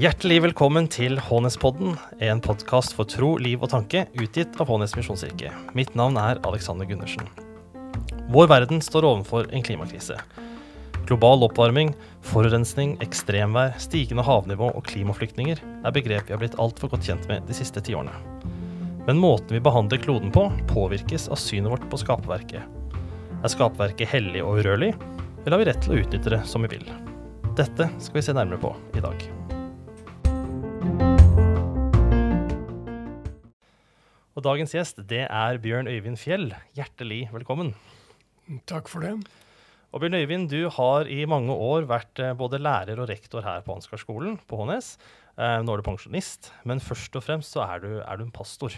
Hjertelig velkommen til Hånespodden, en podkast for tro, liv og tanke, utgitt av Hånes misjonskirke. Mitt navn er Alexander Gundersen. Vår verden står overfor en klimakrise. Global oppvarming, forurensning, ekstremvær, stigende havnivå og klimaflyktninger er begrep vi har blitt altfor godt kjent med de siste tiårene. Men måten vi behandler kloden på, påvirkes av synet vårt på skaperverket. Er skapverket hellig og urørlig, eller har vi rett til å utnytte det som vi vil? Dette skal vi se nærmere på i dag. Og dagens gjest det er Bjørn Øyvind Fjell. Hjertelig velkommen. Takk for det. Og Bjørn Øyvind, du har i mange år vært eh, både lærer og rektor her på Ansgarskolen på Hånes. Eh, nå er du pensjonist, men først og fremst så er du, er du en pastor.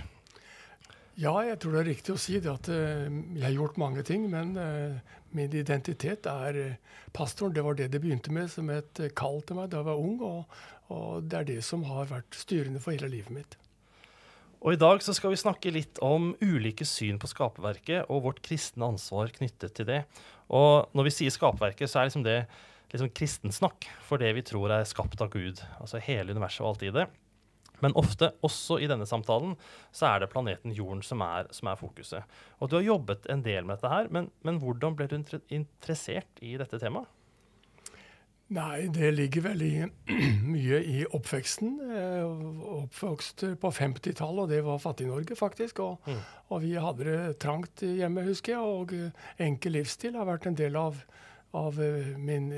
Ja, jeg tror det er riktig å si det at uh, jeg har gjort mange ting, men uh, min identitet er uh, pastoren. Det var det det begynte med som et kall til meg da jeg var ung, og, og det er det som har vært styrende for hele livet mitt. Og I dag så skal vi snakke litt om ulike syn på skaperverket og vårt kristne ansvar knyttet til det. Og når vi sier skaperverket, så er liksom det liksom kristensnakk for det vi tror er skapt av Gud. Altså hele universet og alt i det. Men ofte, også i denne samtalen, så er det planeten Jorden som er, som er fokuset. Og du har jobbet en del med dette her, men, men hvordan ble du interessert i dette temaet? Nei, det ligger veldig mye i oppveksten. Oppvokst på 50-tallet, og det var Fattig-Norge, faktisk. Og, mm. og, vi hadde det trangt hjemme, husker jeg. Og enkel livsstil har vært en del av, av min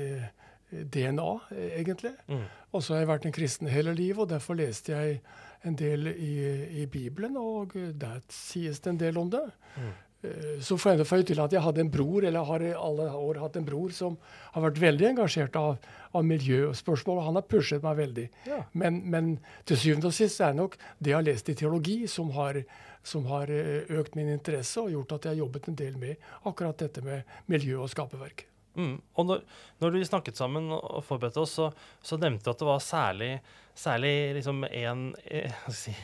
DNA, egentlig. Mm. Og så har jeg vært en kristen hele livet, og derfor leste jeg en del i, i Bibelen, og der sies det en del om det. Mm. Eh, så får jeg føye til at jeg hadde en bror, eller har i alle år hatt en bror som har vært veldig engasjert av, av miljøspørsmål, og han har pushet meg veldig. Ja. Men, men, til syvende og sist er det nok det jeg har lest i teologi, som har, som har eh, økt min interesse og gjort at jeg har jobbet en del med akkurat dette med miljø og skaperverk. Mm. Og når, når, vi snakket sammen og forberedte oss, så, så, nevnte du at det var særlig, særlig liksom en, eh,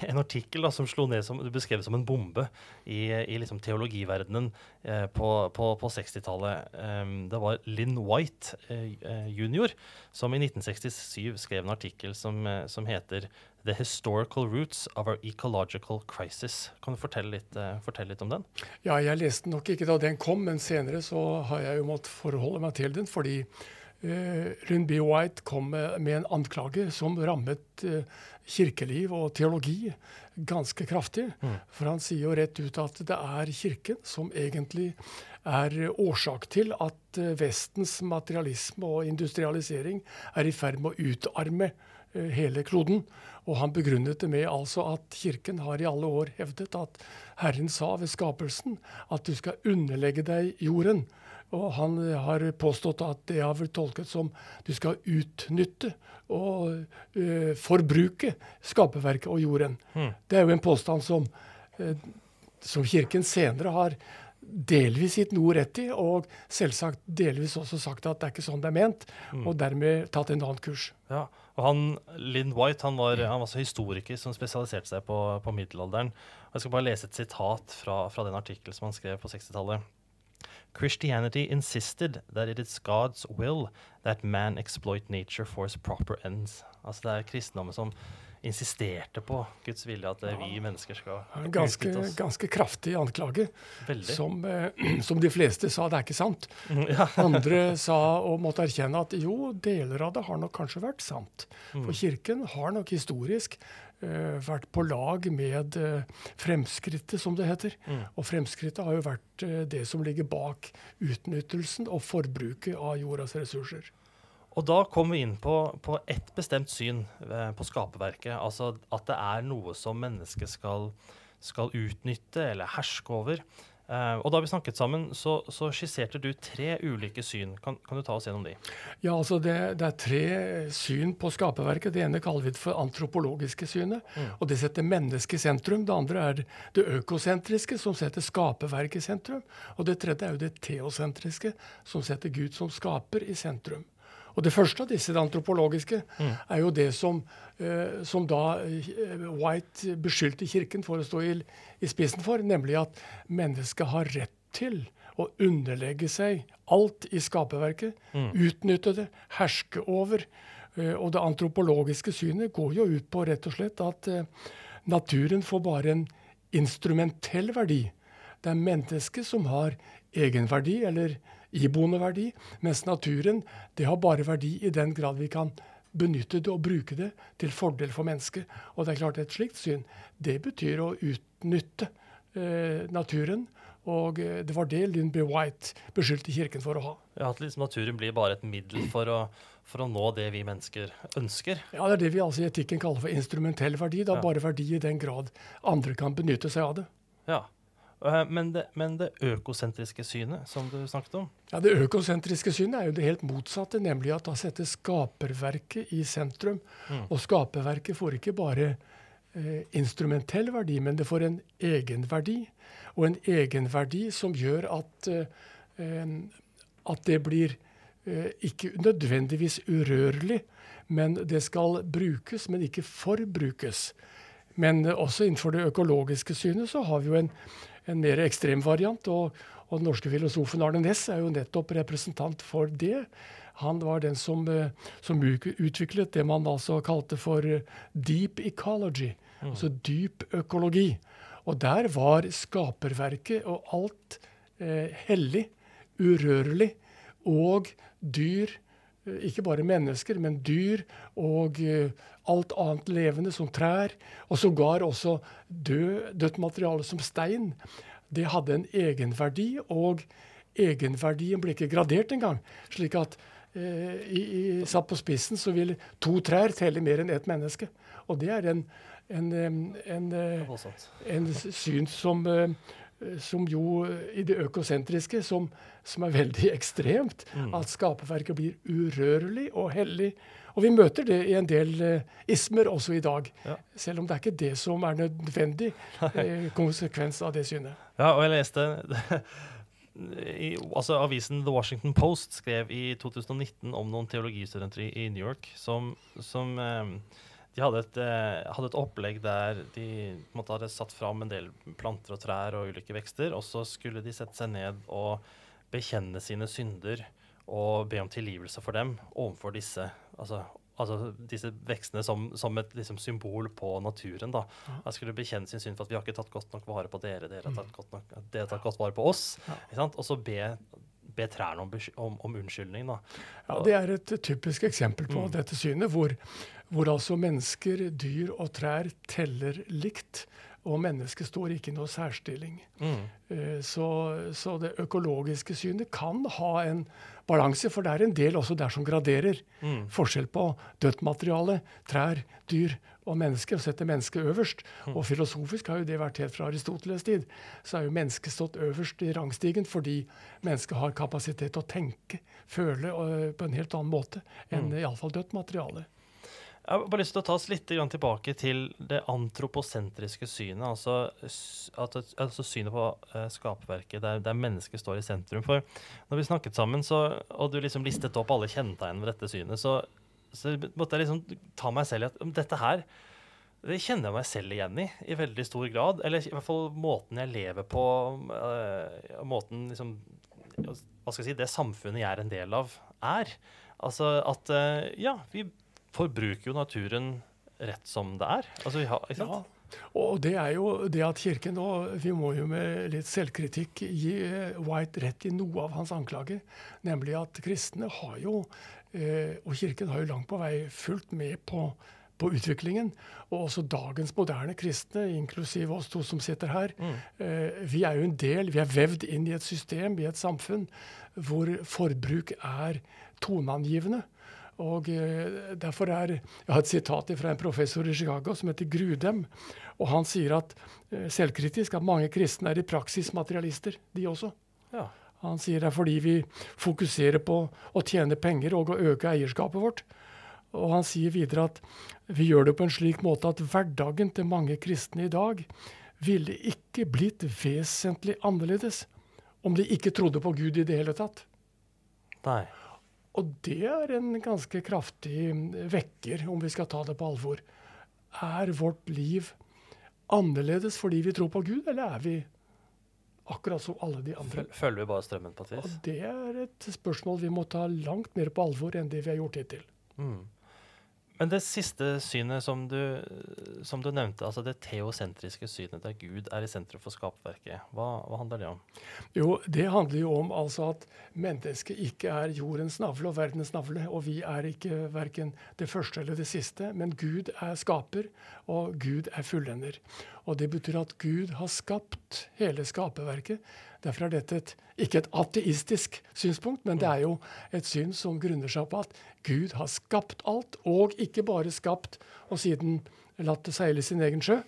en, artikkel da, som slo ned som du beskrev som en bombe i, i liksom teologiverdenen eh, på, på, på 60-tallet. Um, det var Lynn White eh, eh, jr. som i 1967 skrev en artikkel som, eh, som heter The Historical Roots of Our Ecological Crisis. Kan du fortelle litt, uh, fortelle litt, om den? Ja, Jeg leste nok ikke da den kom, men senere så har jeg jo måttet forholde meg til den. Fordi uh, Lynn B. White kom med, en anklage som rammet uh, kirkeliv og teologi ganske kraftig. Mm. For han sier jo rett ut at det er Kirken som egentlig er årsak til at Vestens materialisme og industrialisering er i ferd med å utarme hele kloden. Og han begrunnet det med altså at Kirken har i alle år hevdet at Herren sa ved skapelsen at du skal underlegge deg jorden. Og han har påstått at det har vært tolket som du skal utnytte og uh, forbruke skaperverket og jorden. Mm. Det er jo en påstand som, uh, som Kirken senere har delvis gitt noe rett i, og selvsagt delvis også sagt at det er ikke sånn det er ment, mm. og dermed tatt en annen kurs. Ja, og han, Lynn White han var, han var historiker som spesialiserte seg på, på middelalderen. Jeg skal bare lese et sitat fra, fra den artikkelen som han skrev på 60-tallet. Christianity insisted that it is God's will that man exploit nature for its proper ends. Altså Det er kristendommen som insisterte på Guds vilje, at ja. vi mennesker skal ganske, oss. Ganske kraftig anklage. Som, eh, som, de fleste sa det er ikke sant. Ja. Andre sa og måtte erkjenne at jo, deler av det har nok kanskje vært sant. Mm. For Kirken har nok historisk eh, vært på lag med eh, fremskrittet, som det heter. Mm. Og fremskrittet har jo vært eh, det som ligger bak utnyttelsen og forbruket av jordas ressurser. Og da kommer vi inn på, på ett bestemt syn eh, på skaperverket. Altså at det er noe som mennesket skal, skal utnytte eller herske over. Uh, og da vi snakket sammen, så, så, skisserte du tre ulike syn. Kan, kan, du ta oss gjennom de? Ja, altså det, det, er tre syn på skaperverket. Det ene kaller vi det for antropologiske synet. Mm. Og det setter mennesket i sentrum. Det andre er det økosentriske, som setter skaperverket i sentrum. Og det tredje er jo det teosentriske, som setter Gud som skaper i sentrum. Og Det første av disse, det antropologiske, mm. er jo det som, eh, som da eh, White beskyldte Kirken for å stå i, i, spissen for, nemlig at mennesket har rett til å underlegge seg alt i skaperverket. Utnytte det, herske over. Eh, og det antropologiske synet går jo ut på rett og slett at eh, naturen får bare en instrumentell verdi. Det er mennesket som har egenverdi, eller iboende verdi, mens naturen det har bare verdi i den grad vi kan benytte det og bruke det til fordel for mennesket. Og det er klart et slikt syn, det betyr å utnytte eh, naturen. Og eh, det var det Lynn B. White beskyldte Kirken for å ha. Ja, At liksom naturen blir bare et middel for å, for å nå det vi mennesker ønsker. Ja, Det er det vi altså i etikken kaller for instrumentell verdi. Har Ja. bare verdi i den grad andre kan benytte seg av det. Ja. Eh, Men det, men det økosentriske synet som du snakket om Ja, Det økosentriske synet er jo det helt motsatte, nemlig at da settes skaperverket i sentrum. Og skaperverket får ikke bare eh, instrumentell verdi, men det får en egenverdi. Og en egenverdi som gjør at, eh, at det blir eh, ikke nødvendigvis urørlig, men det skal brukes, men ikke forbrukes. Men eh, også innenfor det økologiske synet så har vi jo en, en mer ekstrem variant. Og, og den norske filosofen Arne Næss er jo nettopp representant for det. Han var den som, eh, som utviklet det man altså kalte for eh, deep ecology, altså dyp økologi. Og der var skaperverket og alt eh, hellig, urørlig, og dyr ikke bare mennesker, men dyr og eh, alt annet levende, som trær, og sågar også død, dødt materiale som stein. Det hadde en egenverdi, og egenverdien ble ikke gradert engang. Slik at eh, i, i, satt på spissen så vil to trær telle mer enn ett menneske. Og det er en, en, en, en, eh, en syn som, eh, som jo eh, i det økosentriske, som, som er veldig ekstremt. At skaperverket blir urørlig og hellig. Og vi møter det i en del uh, ismer også i dag. Ja. Selv om det er ikke det som er nødvendig uh, konsekvens av det synet. Ja, og jeg leste i, altså Avisen The Washington Post skrev i 2019 om noen teologistudenter i, i New York som, som eh, de hadde et, eh, hadde et opplegg der de måte, hadde satt fram en del planter og trær og ulike vekster, og så skulle de sette seg ned og bekjenne sine synder og be om tilgivelse for dem overfor disse, altså, altså disse vekstene som, som et liksom, symbol på naturen. da. Jeg skulle bekjenne sin synd for at vi har ikke tatt godt nok vare på dere, dere har tatt godt, nok, dere har tatt godt vare på oss. Og så be, be trærne om, om, om unnskyldning. da. Ja, Det er et typisk eksempel på dette synet, hvor, hvor altså mennesker, dyr og trær teller likt. Og mennesket står ikke i noe særstilling. Mm. Eh, Så, så det økologiske synet kan ha en balanse, for det er en del også der som graderer. Mm. Forskjell på dødt materiale, trær, dyr og mennesker, og setter mennesket øverst. Og filosofisk har jo det vært helt fra Aristoteles' tid. Så er jo mennesket stått øverst i rangstigen fordi mennesket har kapasitet til å tenke, føle og, på en helt annen måte enn i iallfall dødt materiale. Jeg har bare lyst til å ta oss litt tilbake til det antroposentriske synet. Altså, at, altså synet på uh, skaperverket, der, der mennesket står i sentrum. For når vi snakket sammen, så, og du liksom listet opp alle kjennetegnene ved dette synet, så, så måtte jeg liksom ta meg selv i at dette her det kjenner jeg meg selv igjen i i veldig stor grad. Eller i hvert fall måten jeg lever på, Uh, måten liksom Hva skal jeg si Det samfunnet jeg er en del av, er. Altså at uh, Ja, vi forbruker jo naturen rett som det er. Altså vi har, ikke sant? Ja, og det er jo det at Kirken nå Vi må jo med litt selvkritikk gi eh, White rett i noe av hans anklager. Nemlig at kristne har jo, eh, og Kirken har jo langt på vei fulgt med på, på utviklingen. Og også dagens moderne kristne, inklusiv oss to som sitter her. Mm. vi er jo en del, vi er vevd inn i et system, i et samfunn, hvor forbruk er toneangivende. Og eh, derfor er, Jeg har et sitat fra en professor i Chicago som heter Grudem. og Han sier at eh, selvkritisk at mange kristne er i praksis materialister, de også. Ja. Han sier det er fordi vi fokuserer på å tjene penger og å øke eierskapet vårt. Og han sier videre at vi gjør det på en slik måte at hverdagen til mange kristne i dag ville ikke blitt vesentlig annerledes om de ikke trodde på Gud i det hele tatt. Nei. Og det er en ganske kraftig vekker, om vi skal ta det på alvor. Er vårt liv annerledes fordi vi tror på Gud, eller er vi akkurat som alle de andre. Følger vi bare strømmen på et Og vis? det er et spørsmål vi må ta langt mer på alvor enn det vi har gjort hittil. Mm. Men det siste synet som du, som du nevnte, altså det teosentriske synet der Gud er i sentrum for skapverket, hva, hva handler det om? Jo, det handler jo om altså at mennesket ikke er jordens navle og verdens navle, og vi er ikke verken det første eller det siste, men Gud er skaper, og Gud er fullender. Og det betyr at Gud har skapt hele skaperverket. Derfor er dette et, ikke et ateistisk synspunkt, men det er jo et syn som grunner seg på at Gud har skapt alt, og ikke bare skapt og siden latt det seile sin egen sjø,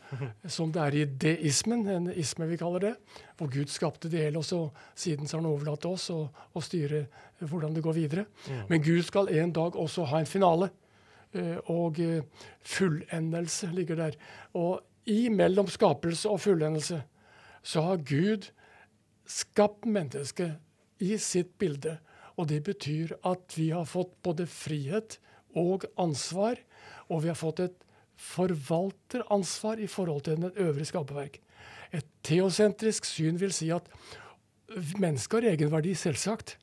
som det er i deismen, en isme vi kaller det, hvor Gud skapte det hele, og så siden så har han overlatt oss å, å styre hvordan det går videre. Men Gud skal en dag også ha en finale, eh, og eh, fullendelse ligger der. Og imellom skapelse og fullendelse så har Gud skapt mennesket i sitt bilde. Og det betyr at vi har fått både frihet og ansvar, og vi har fått et forvalteransvar i forhold til den øvrige skaperverk. Et teosentrisk syn vil si at mennesker har egenverdi, selvsagt,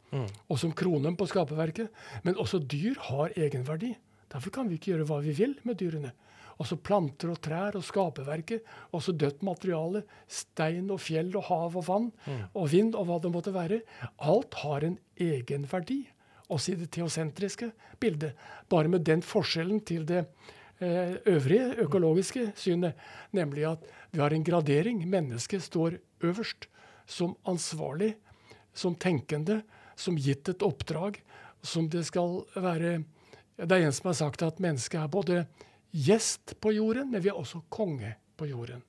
og som kronen på skaperverket, men også dyr har egenverdi. Derfor kan vi ikke gjøre hva vi vil med dyrene. Også planter og trær og skaperverket, også dødt materiale, stein og fjell og hav og vann og vind og hva det måtte være. Alt har en egenverdi, også i det teosentriske bildet. Bare med den forskjellen til det eh, øvrige økologiske synet, nemlig at vi har en gradering. Mennesket står øverst som ansvarlig, som tenkende, som gitt et oppdrag, som det skal være Det er en som har sagt at mennesket er både gjest på jorden, men vi er også konge på jorden.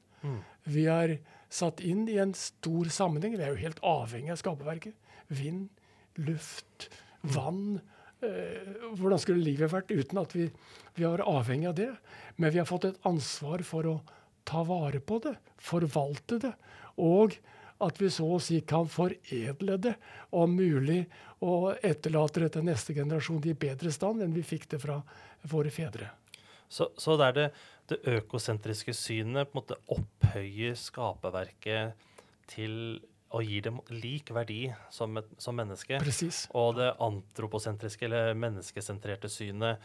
Vi er satt inn i en stor sammenheng. Vi er jo helt avhengig av skaperverket. Vind, luft, vann. Eh, hvordan skulle livet vært uten at vi, vi var avhengig av det? Men vi har fått et ansvar for å ta vare på det, forvalte det. Og at vi så å si kan foredle det, om mulig, og etterlate det til neste generasjon i bedre stand enn vi fikk det fra våre fedre. Så, så det er det, det økosentriske synet på en måte opphøyer skaperverket til og gir dem lik verdi som, et, som menneske. Precis. Og det antroposentriske eller menneskesentrerte synet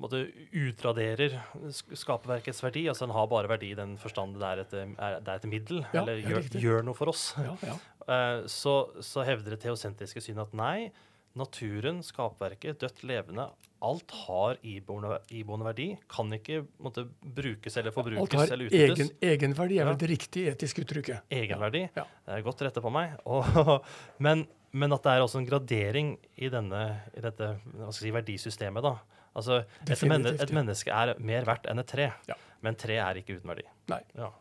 måte utraderer sk- skaperverkets verdi. Altså den har bare verdi i den forstand det er et, er, det er et middel, Ja, eller gjør, gjør noe for oss. Ja, ja. Uh, så, så hevder det teosentriske synet at nei, naturen, skapverket, dødt levende, alt har iboende, iboende verdi. Kan ikke måtte, brukes eller Alt forbrukes har eller utnyttes. egen, egenverdi, er vel det riktige etiske uttrykket. Egenverdi. Ja. Det er godt rette på meg. Og, men, men at det er også en gradering i, denne, i dette si, verdisystemet. da. Altså, et, menne, et menneske er mer verdt enn et tre, Ja. men tre er ikke uten verdi. Nei, Ja.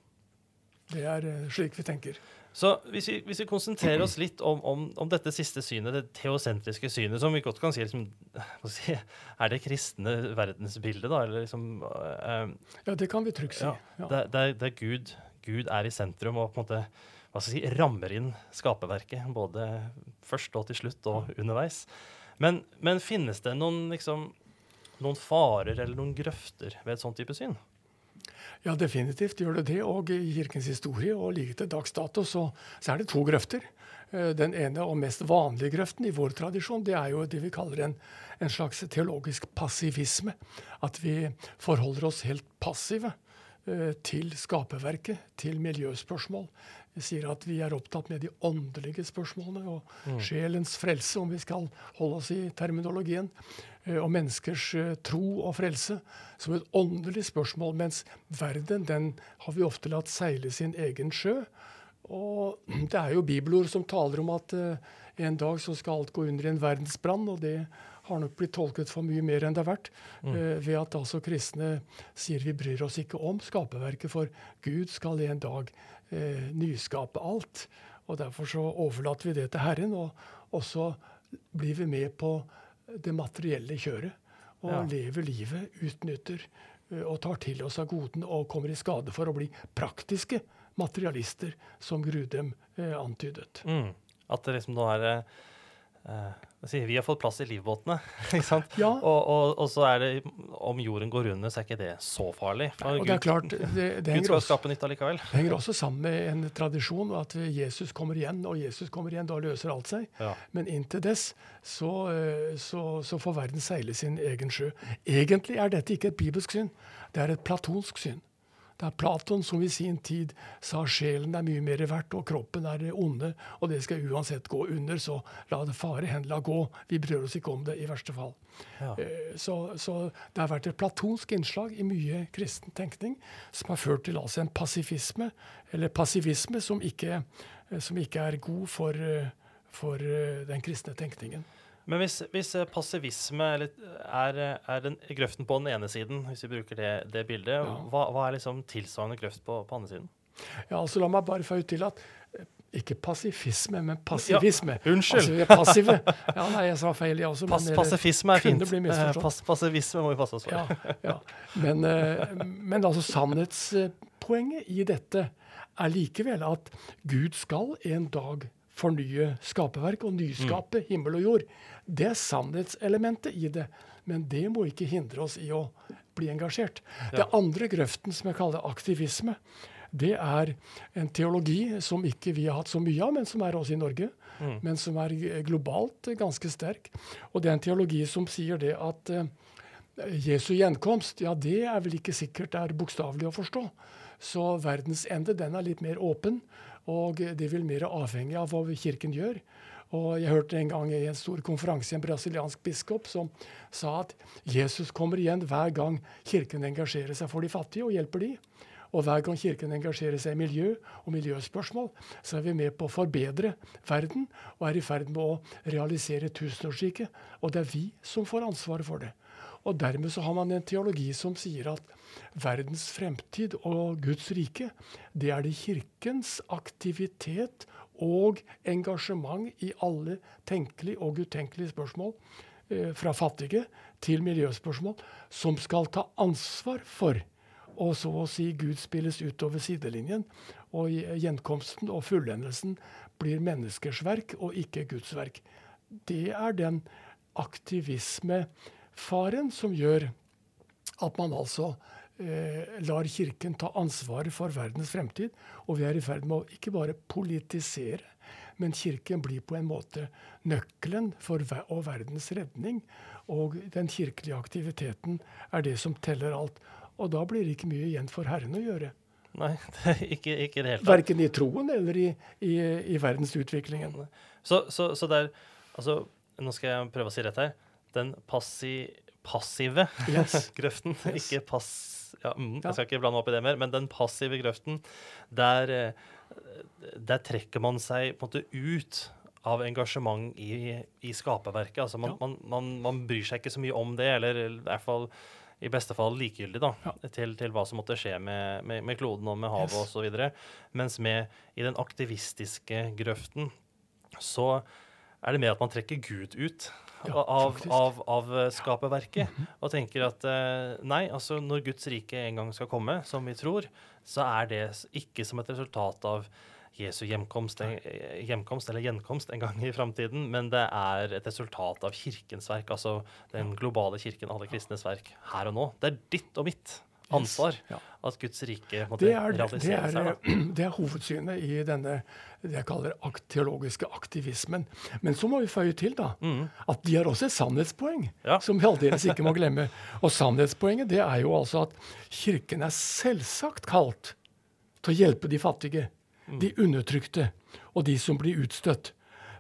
det er eh, slik vi tenker. Så hvis vi, hvis vi konsentrerer oss litt om, om, om dette siste synet, det teosentriske synet, som vi godt kan si, liksom, si er det kristne verdensbildet, da? Eller liksom uh, Ja, det kan vi trygt si. ja, Ja. Der, der Gud, Gud er i sentrum og på en måte hva skal jeg si, rammer inn skaperverket, både først og til slutt og underveis. Men, men finnes det noen, liksom, noen farer eller noen grøfter ved et sånt type syn? Ja, definitivt gjør det det. Og i kirkens historie og like til dags dato så, så er det to grøfter. Eh, Den ene og mest vanlige grøften i vår tradisjon, det er jo det vi kaller en, en slags teologisk passivisme. At vi forholder oss helt passive eh, til skaperverket, til miljøspørsmål. Vi sier at vi er opptatt med de åndelige spørsmålene og sjelens frelse, om vi skal holde oss i terminologien, eh, og menneskers eh, tro og frelse som et åndelig spørsmål, mens verden den har vi ofte latt seile sin egen sjø. Og det er jo bibelord som taler om at eh, en dag så skal alt gå under i en verdensbrann, og det har nok blitt tolket for mye mer enn det er verdt, eh, ved at altså kristne sier vi bryr oss ikke om skaperverket, for Gud skal en dag eh, nyskape alt. Og derfor så overlater vi det til Herren, og så blir vi med på det materielle kjøret. Og Ja. lever livet, utnytter eh, og tar til oss av godene og kommer i skade for å bli praktiske materialister, som Grudem eh, antydet. Mm. At det liksom nå er eh, vi har fått plass i livbåtene. ikke sant? Ja. Og, og, og, så er det Om jorden går under, så er ikke det så farlig. For og det er klart, det, det Gud skal også, skape nytt allikevel. Det henger også sammen med en tradisjon at Jesus kommer igjen, og Jesus kommer igjen, da løser alt seg. Ja. Men inntil dess så, eh, så, så, får verden seile sin egen sjø. Egentlig er dette ikke et bibelsk syn, det er et platonsk syn. Det er Platon som i sin tid sa sjelen er mye mer verdt, og kroppen er det onde, og det skal uansett gå under, så la det fare hen, la gå. Vi bryr oss ikke om det, i verste fall. Ja. Eh, så, så, det har vært et platonsk innslag i mye kristen tenkning som har ført til altså en pasifisme, eller passivisme, som ikke, som ikke er god for, for den kristne tenkningen. Men hvis, hvis eh, passivisme er, er, den grøften på den ene siden, hvis vi bruker det, det bildet, ja. hva, hva, er liksom tilsvarende grøft på, på andre siden? Ja, altså La meg bare få ut til at eh, ikke pasifisme, men passivisme. Ja, unnskyld. Altså, vi er passive. Ja, nei, jeg sa feil, jeg også. Pass, passifisme er fint. Pass, passivisme må vi passe oss for. Ja, ja. Men, men, altså sannhetspoenget i dette er likevel at Gud skal en dag fornye skaperverk og nyskape mm. himmel og jord. Det er sannhetselementet i det. Men det må ikke hindre oss i å bli engasjert. Ja. Det andre grøften, som jeg kaller aktivisme, det er en teologi som ikke vi har hatt så mye av, men som er også i Norge. Mm. Men som er globalt ganske sterk. Og det er en teologi som sier det at uh, Jesu gjenkomst, ja, det er vel ikke sikkert er bokstavelig å forstå. Så verdens ende, den er litt mer åpen. Og det vil mer avhengig av hva Kirken gjør. Og Jeg hørte en gang i en stor konferanse en brasiliansk biskop som sa at Jesus kommer igjen hver gang Kirken engasjerer seg for de fattige og hjelper de. Og hver gang Kirken engasjerer seg i miljø og miljøspørsmål, så er vi med på å forbedre verden og er i ferd med å realisere tusenårsriket. Og det er vi som får ansvaret for det. Og dermed så har man en teologi som sier at verdens fremtid og Guds rike, det er det Kirkens aktivitet og engasjement i alle tenkelige og utenkelige spørsmål, eh, fra fattige til miljøspørsmål, som skal ta ansvar for. Og så å si Gud spilles utover sidelinjen, og gjenkomsten og fullendelsen blir menneskers verk og ikke Guds verk. Det er den aktivismefaren som gjør at man altså eh, lar Kirken ta ansvaret for verdens fremtid. Og vi er i ferd med å ikke bare politisere, men Kirken blir på en måte nøkkelen for ver og verdens redning. Og den kirkelige aktiviteten er det som teller alt. Og da blir det ikke mye igjen for Herren å gjøre. Nei, ikke, ikke det hele tatt. Verken i troen eller i, i, i verdensutviklingen. Så, så, så det er Altså, nå skal jeg prøve å si rett her. Den passi, passive yes. grøften, yes. ikke pass ja, mm, Jeg skal ikke blande opp i det mer, men den passive grøften, der, eh, der trekker man seg på en måte ut av engasjement i, i skaperverket. Altså man, ja. man, man, man, bryr seg ikke så mye om det, eller i hvert fall i beste fall likegyldig da, ja. til, til, hva som måtte skje med, med, med kloden og med havet yes. osv. Mens med i den aktivistiske grøften så er det mer at man trekker Gud ut ja, av, av, av, skaperverket. Mm -hmm. Og tenker at eh, nei, altså når Guds rike en gang skal komme, som vi tror, så er det ikke som et resultat av Jesu hjemkomst, eh, hjemkomst eller gjenkomst en gang i framtiden, men det er et resultat av kirkens verk, altså den globale kirken, alle kristnes verk, her og nå. Det er ditt og mitt ansvar yes. ja. at Guds rike måtte realisere seg. Da. Det er hovedsynet i denne det jeg kaller teologiske aktivismen. Men så må vi føye til da, mm. at de har også et sannhetspoeng, ja. som vi aldeles ikke må glemme. Og sannhetspoenget det er jo altså at Kirken er selvsagt kalt til å hjelpe de fattige, mm. de undertrykte og de som blir utstøtt.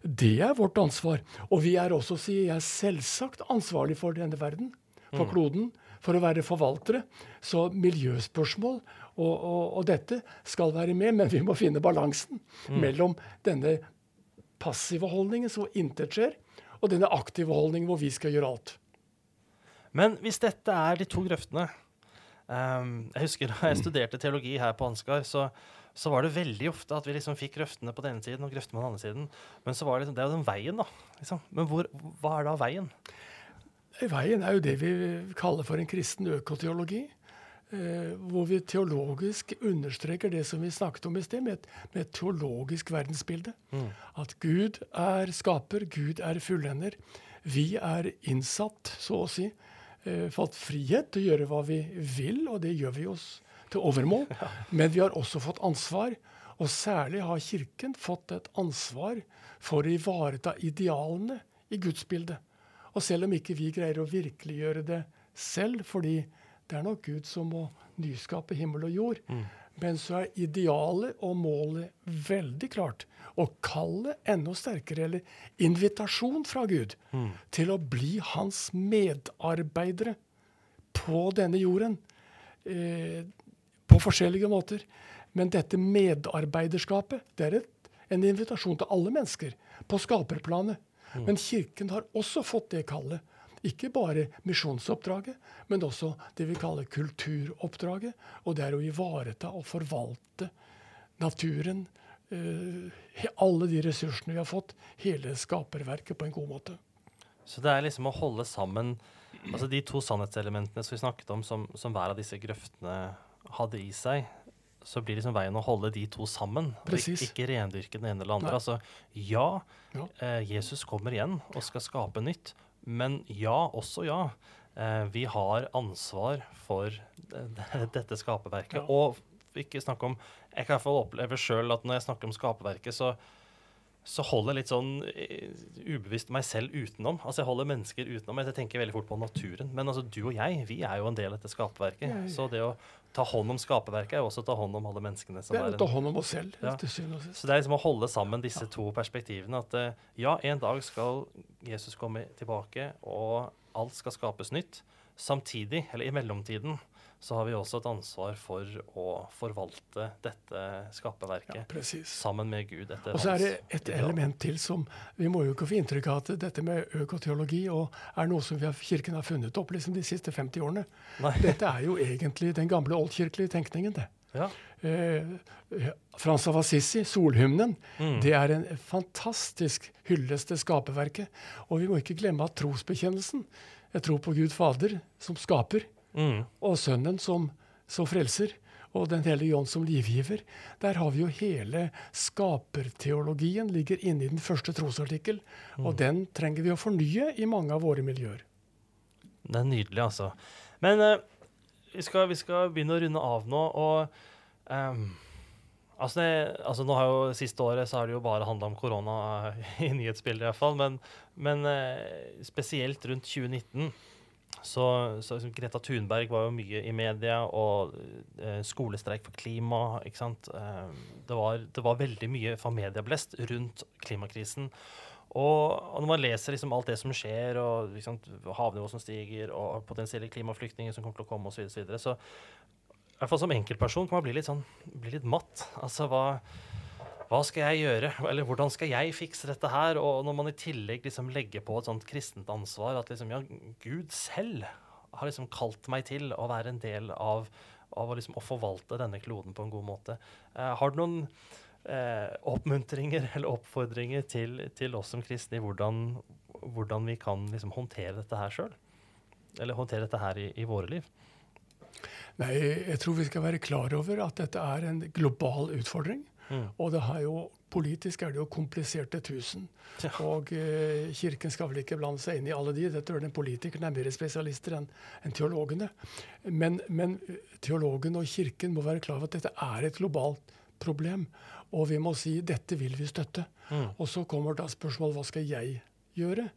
Det er vårt ansvar. Og vi er også, sier jeg, selvsagt ansvarlig for denne verden, for mm. kloden for å være forvaltere. Så miljøspørsmål og, og, og, dette skal være med, men vi må finne balansen mm. mellom denne passive holdningen, så intet skjer, og denne aktive holdningen hvor vi skal gjøre alt. Men hvis dette er de to grøftene um, Jeg husker da jeg studerte teologi her på Ansgar, så, så var det veldig ofte at vi liksom fikk grøftene på den ene siden og grøftene på den andre siden. Men så var det, liksom, det er jo den veien, da. Liksom. Men hvor, hva er da veien? Veien er jo det vi kaller for en kristen økoteologi. eh, hvor vi teologisk understreker det som vi snakket om i sted, med et, med et teologisk verdensbilde. Mm. At Gud er skaper, Gud er fullender. Vi er innsatt, så å si. Eh, fått frihet til å gjøre hva vi vil, og det gjør vi oss til overmål. Men vi har også fått ansvar. Og særlig har Kirken fått et ansvar for å ivareta idealene i gudsbildet. Og selv om ikke vi greier å virkeliggjøre det selv, fordi det er nok Gud som må nyskape himmel og jord, men så er idealet og målet veldig klart. Og kallet enda sterkere, eller invitasjon fra Gud, til å bli hans medarbeidere på denne jorden. Eh, på forskjellige måter. Men dette medarbeiderskapet det er et, en invitasjon til alle mennesker på skaperplanet. Men Kirken har også fått det kallet. Ikke bare misjonsoppdraget, men også det vi kaller kulturoppdraget. Og det er å ivareta og forvalte naturen, eh, alle de ressursene vi har fått, hele skaperverket på en god måte. Så det er liksom å holde sammen altså de to sannhetselementene som vi snakket om, som, som hver av disse grøftene hadde i seg. Så blir liksom veien å holde de to sammen, Precis. ikke, ikke rendyrke den ene eller andre. Nei. Altså, ja, Ja. eh, Jesus kommer igjen og skal skape nytt, men ja, også ja. Eh, vi har ansvar for det, det, dette skaperverket. Ja. Og ikke snakke om Jeg kan i hvert fall oppleve sjøl at når jeg snakker om skaperverket, så så holder jeg litt sånn eh, ubevisst meg selv utenom. Altså Jeg holder mennesker utenom. Jeg tenker veldig fort på naturen. Men altså du og jeg, vi er jo en del av dette skaperverket. Ja, ja. Så det å ta hånd om skaperverket er jo også å ta hånd om alle menneskene Det er å ta hånd om oss selv. Ja. Så det er liksom å holde sammen disse to perspektivene. At eh, ja, en dag skal Jesus komme tilbake, og alt skal skapes nytt. Samtidig, eller i mellomtiden, så har vi også et ansvar for å forvalte dette skaperverket Ja, sammen med Gud. Og så er det et ideal. element til som Vi må jo ikke få inntrykk av at dette med økoteologi og er noe som vi har, Kirken har funnet opp liksom de siste 50 årene. Nei. Dette er jo egentlig den gamle oldkirkelige tenkningen, det. Ja. Eh, eh, Frans av Assisi, 'Solhymnen', Mm. det er en fantastisk hyllest til skaperverket. Og vi må ikke glemme at trosbekjennelsen Jeg tror på Gud Fader som skaper, Mm. og Sønnen som, som frelser, og Den hellige ånd som livgiver. Der har vi jo hele skaperteologien ligger inne i den første trosartikkel. Og den trenger vi å fornye i mange av våre miljøer. Det er nydelig, altså. Men eh, vi, skal, vi skal begynne å runde av nå, og ehm, altså, det, altså Nå har jo Siste året så har det jo bare handla om korona eh, i nyhetsbildet, iallfall. Men, men eh, spesielt rundt 2019 så, så liksom Greta Thunberg var jo mye i media, og eh, skolestreik for klima. ikke sant? Eh, det, var, det var veldig mye for medieblest rundt klimakrisen. Og, og når man leser liksom alt det som skjer, og liksom, havnivået som stiger, og potensielle klimaflyktninger som kommer til å komme, osv., så, videre, så i hvert fall som enkeltperson kan man bli litt, sånn, bli litt matt. Altså, hva, hva skal jeg gjøre? Eller hvordan skal jeg fikse dette her? Og når man i tillegg liksom legger på et sånt kristent ansvar, at liksom, ja, Gud selv har liksom kalt meg til å være en del av, av å, liksom, å forvalte denne kloden på en god måte. Eh, har du noen eh, oppmuntringer eller oppfordringer til, til oss som kristne i hvordan, hvordan vi kan liksom, håndtere dette her sjøl? Eller håndtere dette her i, i våre liv? Nei, jeg tror vi skal være klar over at dette er en global utfordring. Mm. Og det har jo, politisk er det jo kompliserte tusen. Ja. Og eh, Kirken skal vel ikke blande seg inn i alle de. Dette er den politikerne er mer spesialister enn en teologene. Men, men eh, teologen og Kirken må være klar over at dette er et globalt problem. Og vi må si dette vil vi støtte. Mm. Og så kommer da spørsmålet hva skal jeg gjøre?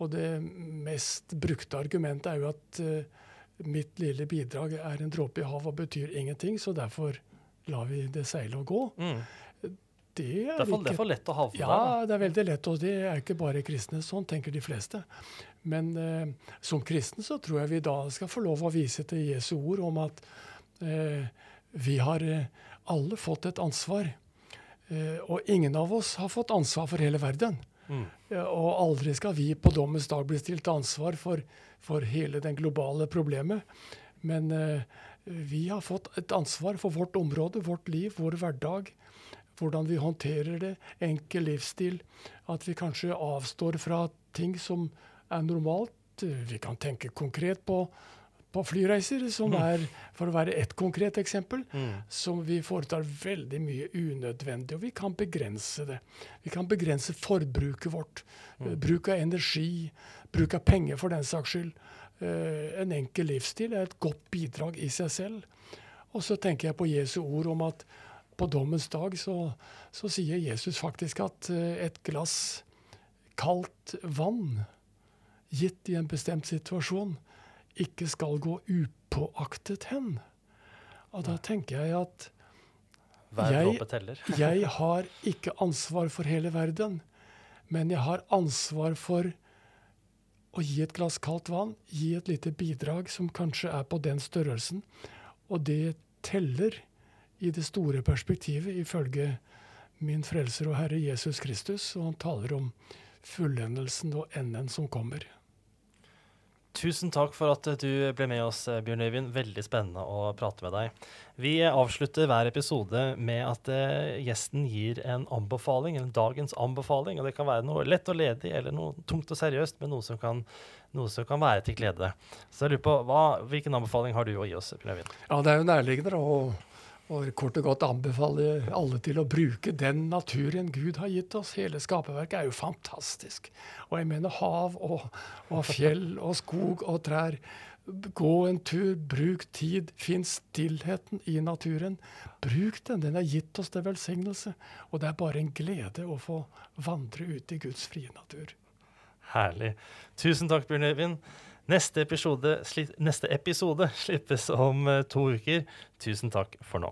Og det mest brukte argumentet er jo at eh, mitt lille bidrag er en dråpe i havet og betyr ingenting, så derfor lar vi det seile og gå. Mm. Det Det er, for, for, det ikke er for lett å havne ja, der. da. det er veldig lett, og det er ikke bare kristne. Sånn tenker de fleste. Men eh, som kristen så tror jeg vi da skal få lov å vise til Jesu ord om at eh, vi har eh, alle fått et ansvar. Eh, og ingen av oss har fått ansvar for hele verden. Mm. Og aldri skal vi på dommens dag bli stilt ansvar for, for hele den globale problemet. Men eh, vi har fått et ansvar for vårt område, vårt liv, vår hverdag. Hvordan vi håndterer det, enkel livsstil. At vi kanskje avstår fra ting som er normalt. Vi kan tenke konkret på på flyreiser, som er, for å være ett konkret eksempel, Mm. som vi foretar veldig mye unødvendig. Og vi kan begrense det. Vi kan begrense forbruket vårt. Mm. Bruk av energi, bruk av penger for den saks skyld. Eh, En enkel livsstil er et godt bidrag i seg selv. Og så tenker jeg på Jesu ord om at på dommens dag så, så sier Jesus faktisk at eh, et glass kaldt vann gitt i en bestemt situasjon ikke skal gå upåaktet hen. Og da tenker jeg at Jeg- jeg har ikke ansvar for hele verden, men jeg har ansvar for å gi et glass kaldt vann, gi et lite bidrag som kanskje er på den størrelsen. Og det teller i det store perspektivet, ifølge min frelser og Herre Jesus Kristus. Og han taler om fullendelsen og enden som kommer. Tusen takk for at du ble med oss, eh, Bjørn Øyvind. Veldig spennende å prate med deg. Vi avslutter hver episode med at eh, gjesten gir en anbefaling, en dagens anbefaling. og Det kan være noe lett og ledig eller noe tungt og seriøst, men noe som kan, noe som kan være til glede. Så jeg lurer på, hva, Hvilken anbefaling har du å gi oss, Bjørn Øyvind? Ja, det er jo nærliggende å, å kort og godt anbefaler alle til å bruke den naturen Gud har gitt oss. Hele skaperverket er jo fantastisk. Og jeg mener hav og, og fjell og skog og trær. Gå en tur, bruk tid, finn stillheten i naturen. Bruk den, den har gitt oss til velsignelse. Og det er bare en glede å få vandre ut i Guds frie natur. Herlig. Tusen takk, Bjørn Øyvind. Neste episode, neste episode slippes om eh, to uker. Tusen takk for nå.